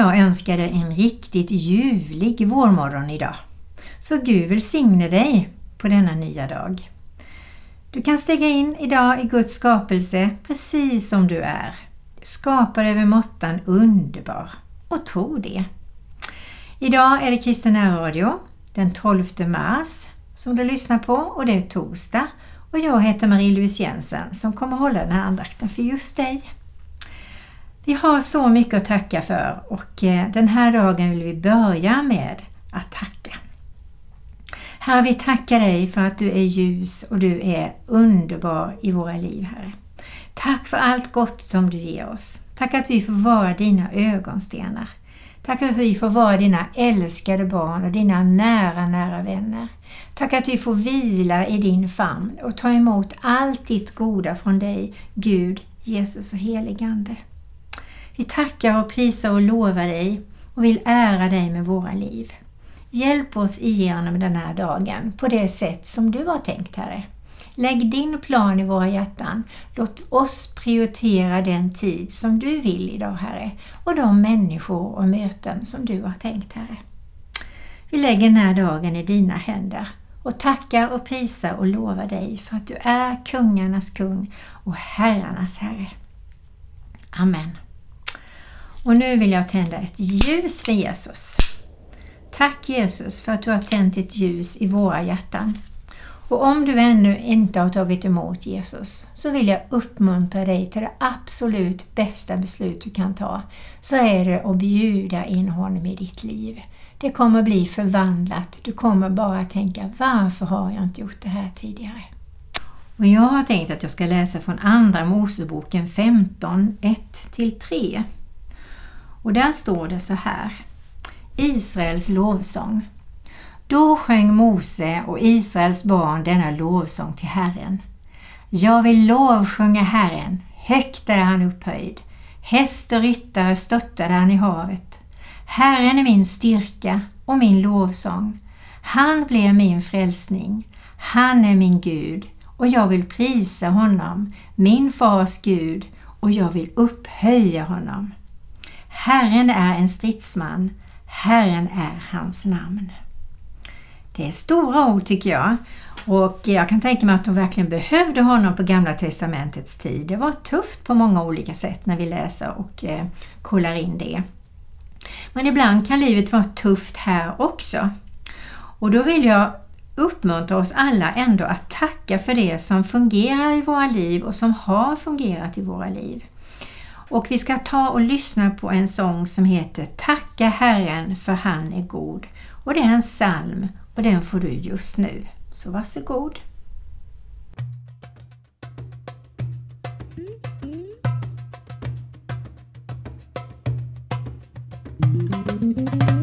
Jag önskar dig en riktigt ljuvlig vårmorgon idag. Så Gud välsigne dig på denna nya dag. Du kan stiga in idag i Guds skapelse precis som du är. Du skapar över måttan underbar och tro det. Idag är det Kristen Radio den 12 mars som du lyssnar på och det är torsdag och jag heter Marie-Louise Jensen som kommer hålla den här andakten för just dig. Vi har så mycket att tacka för och eh, den här dagen vill vi börja med att tacka. Herre, vi tackar dig för att du är ljus och du är underbar i våra liv, Herre. Tack för allt gott som du ger oss. Tack att vi får vara dina ögonstenar. Tack att vi får vara dina älskade barn och dina nära, nära vänner. Tack att vi får vila i din famn och ta emot allt ditt goda från dig, Gud, Jesus och heligande. Vi tackar och prisar och lovar dig och vill ära dig med våra liv. Hjälp oss igenom den här dagen på det sätt som du har tänkt, Herre. Lägg din plan i våra hjärtan. Låt oss prioritera den tid som du vill idag, Herre, och de människor och möten som du har tänkt, Herre. Vi lägger den här dagen i dina händer och tackar och prisar och lovar dig för att du är kungarnas kung och herrarnas herre. Amen. Och nu vill jag tända ett ljus för Jesus. Tack Jesus för att du har tänt ett ljus i våra hjärtan. Och om du ännu inte har tagit emot Jesus så vill jag uppmuntra dig till det absolut bästa beslut du kan ta. Så är det att bjuda in honom i ditt liv. Det kommer bli förvandlat. Du kommer bara tänka varför har jag inte gjort det här tidigare? Och jag har tänkt att jag ska läsa från Andra Moseboken 15, 1-3. Och där står det så här. Israels lovsång. Då sjöng Mose och Israels barn denna lovsång till Herren. Jag vill lovsjunga Herren, högt är han upphöjd. Häst och ryttare störtade han i havet. Herren är min styrka och min lovsång. Han blev min frälsning. Han är min Gud och jag vill prisa honom, min fars Gud, och jag vill upphöja honom. Herren är en stridsman, Herren är hans namn. Det är stora ord tycker jag. Och jag kan tänka mig att de verkligen behövde honom på Gamla Testamentets tid. Det var tufft på många olika sätt när vi läser och eh, kollar in det. Men ibland kan livet vara tufft här också. Och då vill jag uppmuntra oss alla ändå att tacka för det som fungerar i våra liv och som har fungerat i våra liv. Och vi ska ta och lyssna på en sång som heter Tacka Herren för han är god. Och det är en psalm och den får du just nu. Så varsågod. Mm.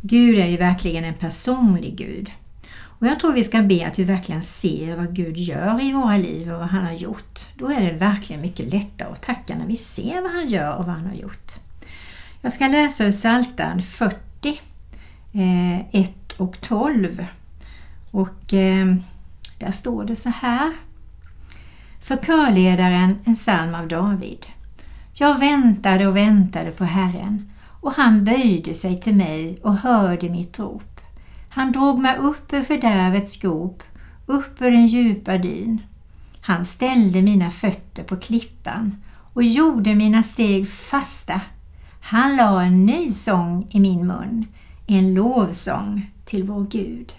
Gud är ju verkligen en personlig Gud. Och jag tror vi ska be att vi verkligen ser vad Gud gör i våra liv och vad han har gjort. Då är det verkligen mycket lättare att tacka när vi ser vad han gör och vad han har gjort. Jag ska läsa ur Psaltaren 40, eh, 1 och 12. Och eh, där står det så här. För körledaren en psalm av David. Jag väntade och väntade på Herren och han böjde sig till mig och hörde mitt rop. Han drog mig upp ur fördärvets skop, upp ur den djupa dyn. Han ställde mina fötter på klippan och gjorde mina steg fasta. Han la en ny sång i min mun, en lovsång till vår Gud.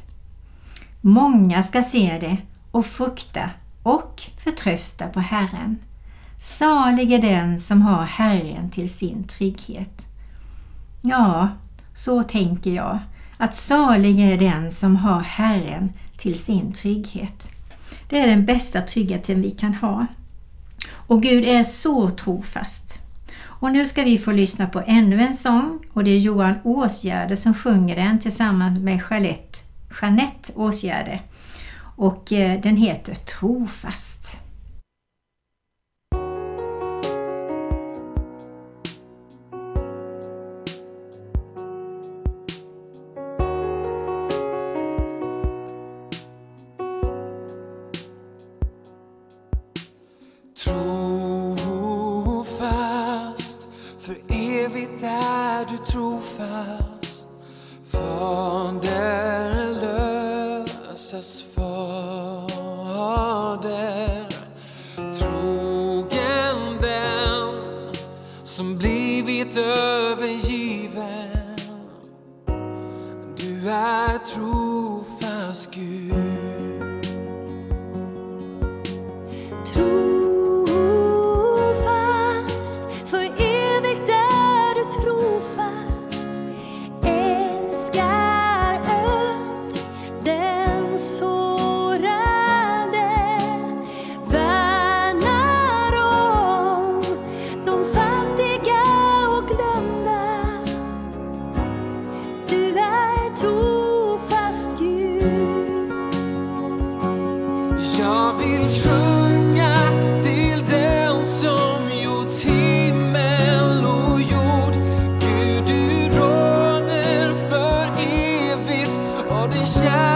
Många ska se det och frukta och förtrösta på Herren. Salig är den som har Herren till sin trygghet. Ja, så tänker jag, att salig är den som har Herren till sin trygghet. Det är den bästa tryggheten vi kan ha. Och Gud är så trofast. Och nu ska vi få lyssna på ännu en sång och det är Johan Åsgärde som sjunger den tillsammans med Jeanette, Jeanette Åsgärde. Och eh, den heter Trofast. Fader trogen den som blivit övergiven. Du är trofast Gud Den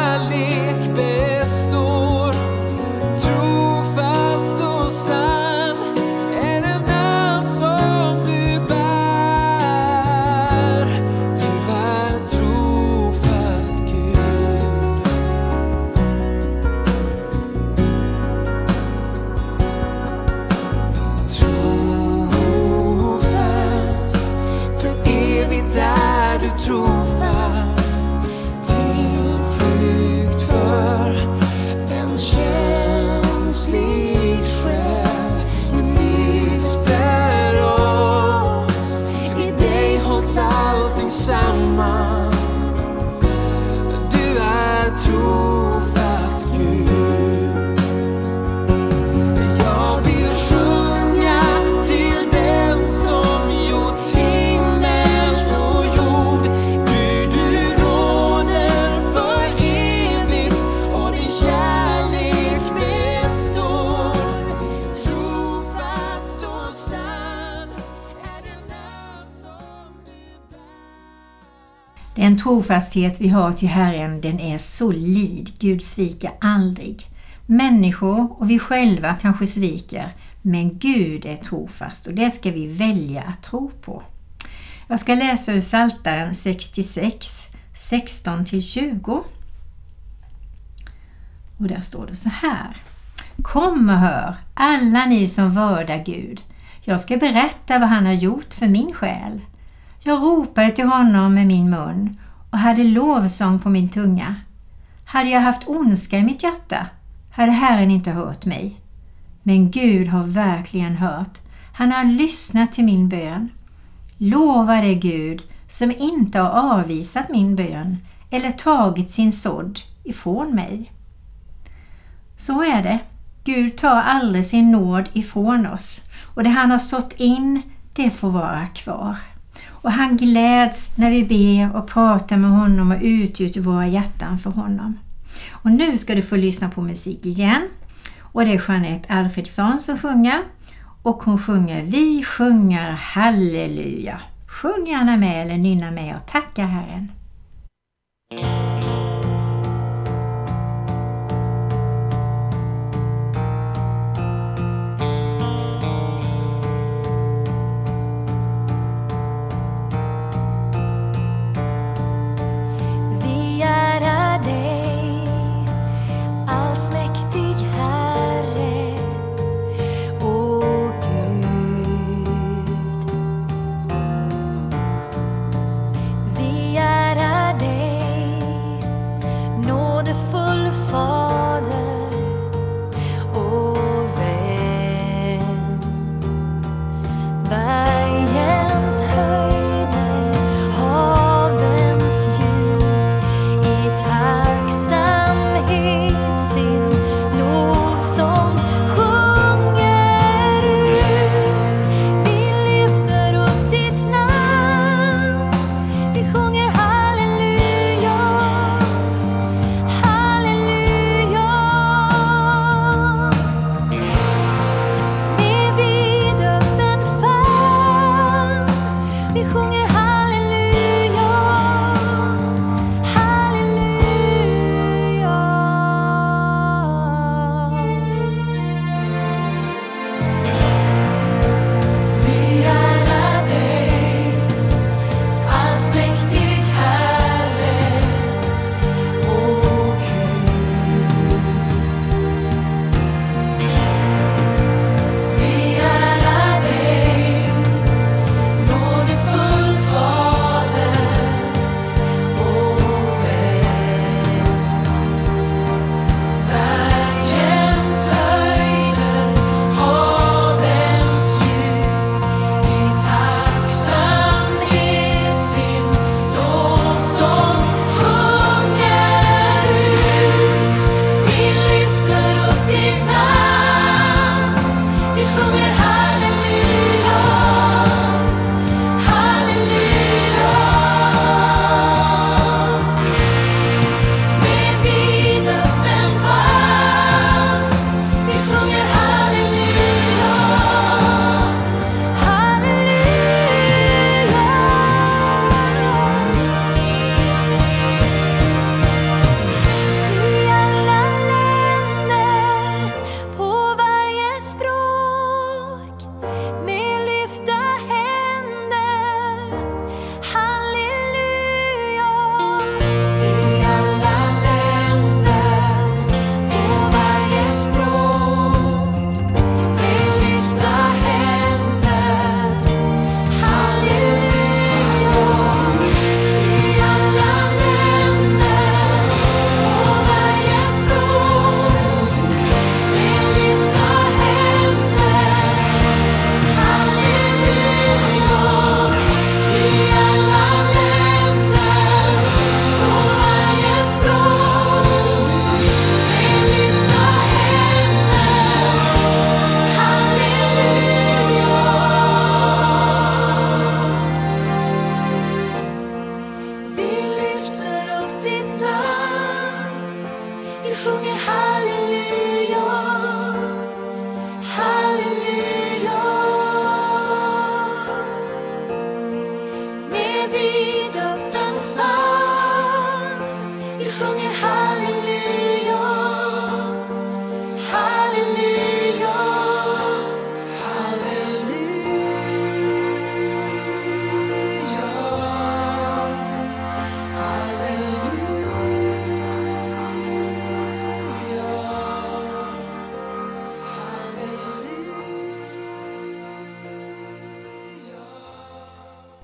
trofasthet vi har till Herren den är solid. Gud sviker aldrig. Människor och vi själva kanske sviker men Gud är trofast och det ska vi välja att tro på. Jag ska läsa ur Psaltaren 66, 16-20. Och där står det så här. Kom och hör, alla ni som vördar Gud. Jag ska berätta vad han har gjort för min själ. Jag ropade till honom med min mun och hade lovsång på min tunga. Hade jag haft ondska i mitt hjärta hade Herren inte hört mig. Men Gud har verkligen hört. Han har lyssnat till min bön. Lova det Gud som inte har avvisat min bön eller tagit sin sådd ifrån mig. Så är det. Gud tar aldrig sin nåd ifrån oss och det han har sått in, det får vara kvar. Och han gläds när vi ber och pratar med honom och utgjuter våra hjärtan för honom. Och nu ska du få lyssna på musik igen. Och det är Jeanette Alfredsson som sjunger. Och hon sjunger Vi sjunger halleluja. Sjung gärna med eller nynna med och tacka Herren.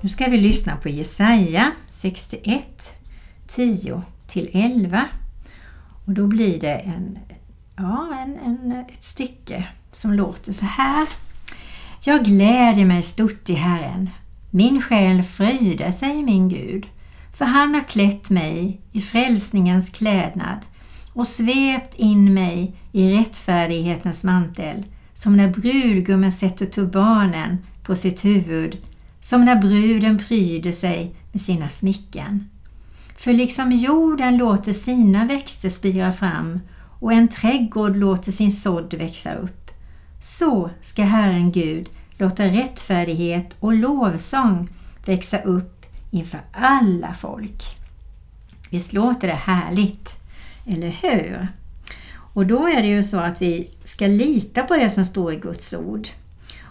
Nu ska vi lyssna på Jesaja 61, 10 till 11. Och då blir det en, ja, en, en, ett stycke som låter så här. Jag gläder mig stort i Herren. Min själ fröjdar sig i min Gud. För han har klätt mig i frälsningens klädnad och svept in mig i rättfärdighetens mantel som när brudgummen sätter turbanen på sitt huvud som när bruden pryder sig med sina smycken. För liksom jorden låter sina växter spira fram och en trädgård låter sin sådd växa upp, så ska Herren Gud låta rättfärdighet och lovsång växa upp inför alla folk. Visst låter det härligt, eller hur? Och då är det ju så att vi ska lita på det som står i Guds ord.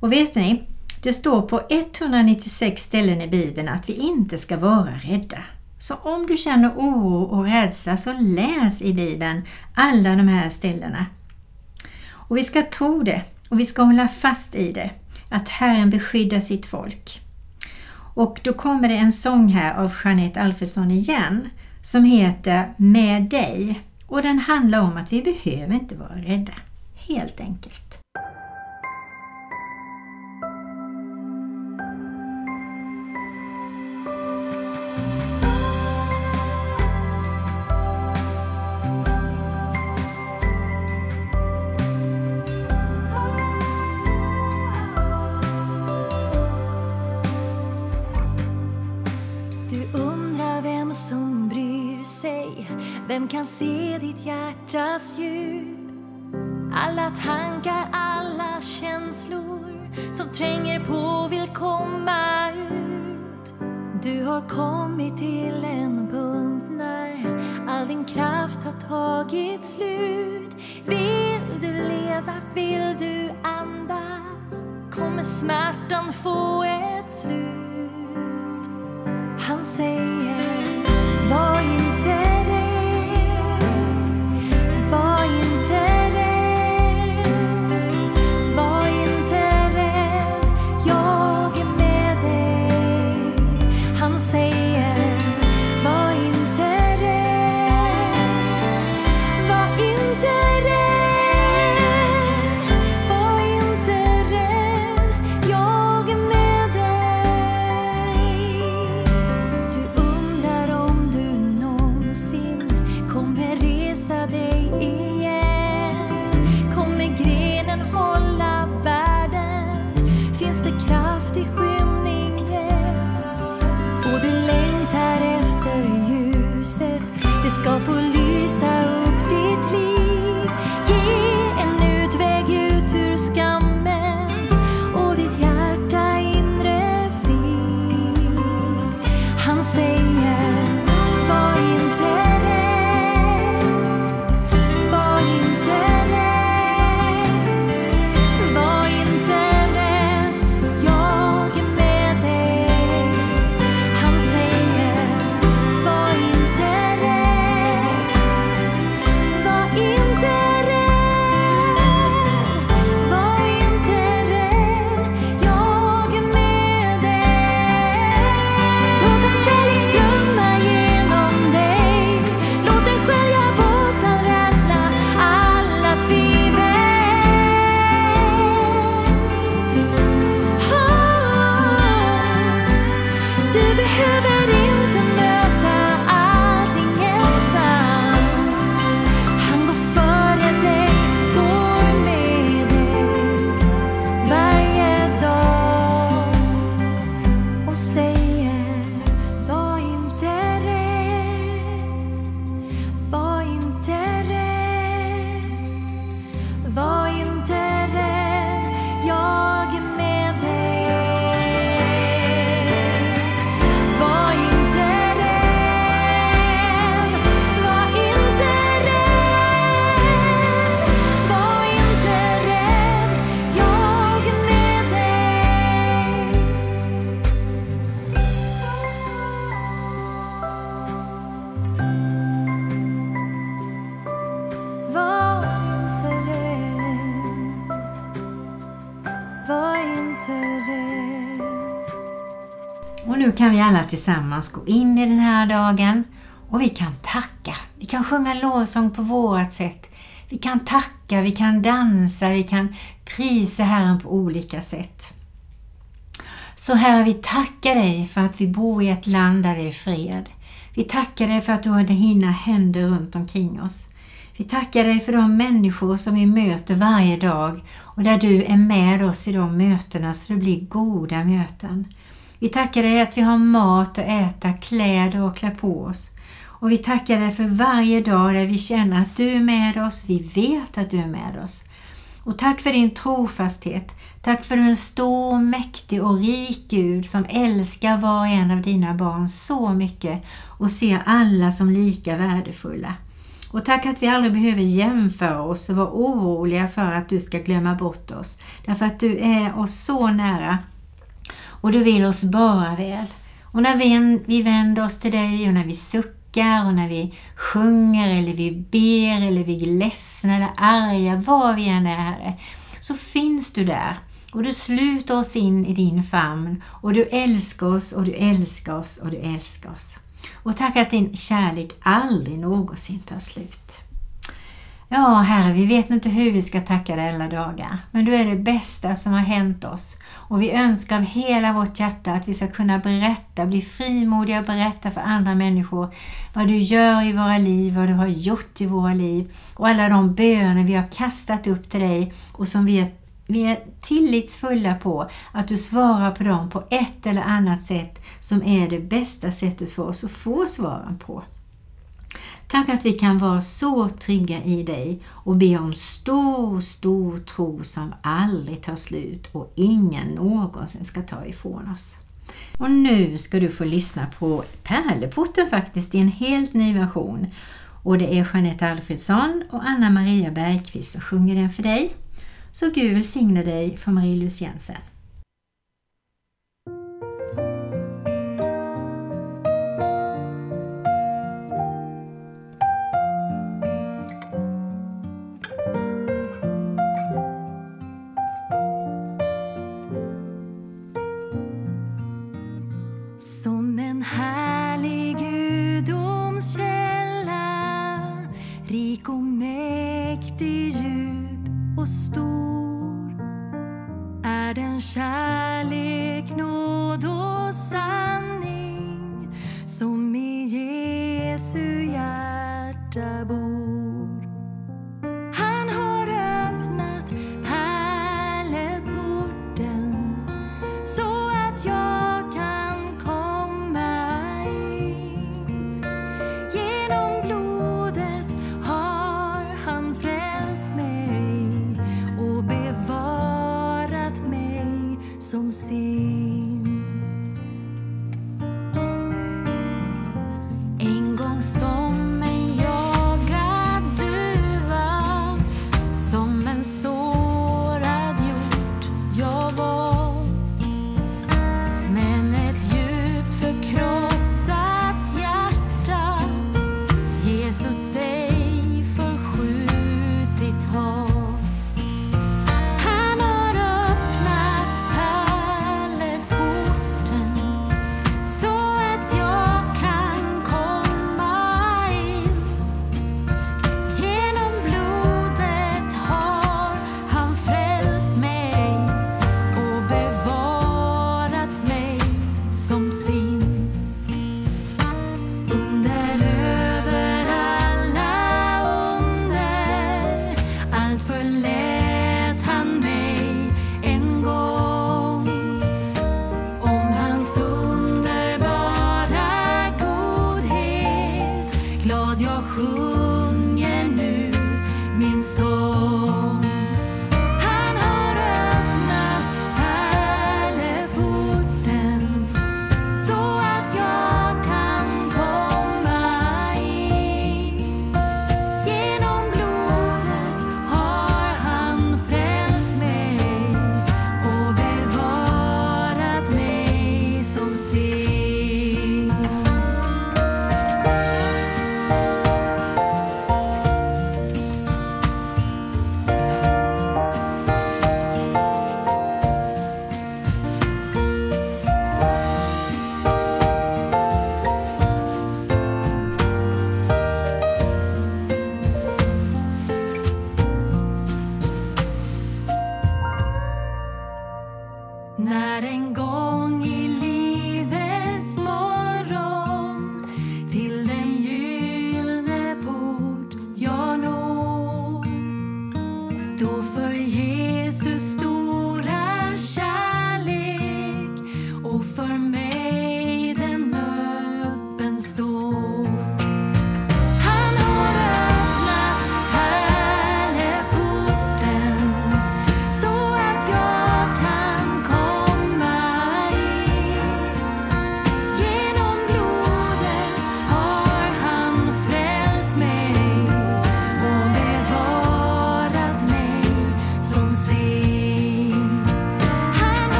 Och vet ni, det står på 196 ställen i Bibeln att vi inte ska vara rädda. Så om du känner oro och rädsla så läs i Bibeln alla de här ställena. Och vi ska tro det och vi ska hålla fast i det, att Herren beskyddar sitt folk. Och då kommer det en sång här av Jeanette Alfredsson igen som heter Med dig. Och den handlar om att vi behöver inte vara rädda, helt enkelt. Vem kan se ditt hjärtas djup Alla tankar, alla känslor Som tränger på vill komma ut. Du har kommit till en punkt när All din kraft har tagit slut. Vill du leva, vill du andas Kommer smärtan få ett slut. Han säger alla tillsammans gå in i den här dagen och vi kan tacka. Vi kan sjunga lovsång på vårt sätt. Vi kan tacka, vi kan dansa, vi kan prisa Herren på olika sätt. Så Herre, vi tackar dig för att vi bor i ett land där det är fred. Vi tackar dig för att du har dina händer runt omkring oss. Vi tackar dig för de människor som vi möter varje dag och där du är med oss i de mötena så det blir goda möten. Vi tackar dig att vi har mat att äta, kläder att klä på oss. Och vi tackar dig för varje dag där vi känner att du är med oss, vi vet att du är med oss. Och tack för din trofasthet. Tack för en stor, mäktig och rik Gud som älskar var och en av dina barn så mycket och ser alla som lika värdefulla. Och tack att vi aldrig behöver jämföra oss och vara oroliga för att du ska glömma bort oss. Därför att du är oss så nära och du vill oss bara väl. Och när vi, vi vänder oss till dig och när vi suckar och när vi sjunger eller vi ber eller vi är ledsna eller arga, var vi än är Herre, så finns du där. Och du sluter oss in i din famn och du älskar oss och du älskar oss och du älskar oss. Och tack att din kärlek aldrig någonsin tar slut. Ja, Herre, vi vet inte hur vi ska tacka dig alla dagar, men du är det bästa som har hänt oss. Och vi önskar av hela vårt hjärta att vi ska kunna berätta, bli frimodiga och berätta för andra människor vad du gör i våra liv, vad du har gjort i våra liv och alla de böner vi har kastat upp till dig och som vi är vi är tillitsfulla på att du svarar på dem på ett eller annat sätt som är det bästa sättet för oss att få svaren på. Tack att vi kan vara så trygga i dig och be om stor, stor tro som aldrig tar slut och ingen någonsin ska ta ifrån oss. Och nu ska du få lyssna på Pärleporten faktiskt i en helt ny version. Och det är Jeanette Alfredsson och Anna Maria Bergqvist som sjunger den för dig. Så Gud välsigne dig från Marie-Louise Jensen.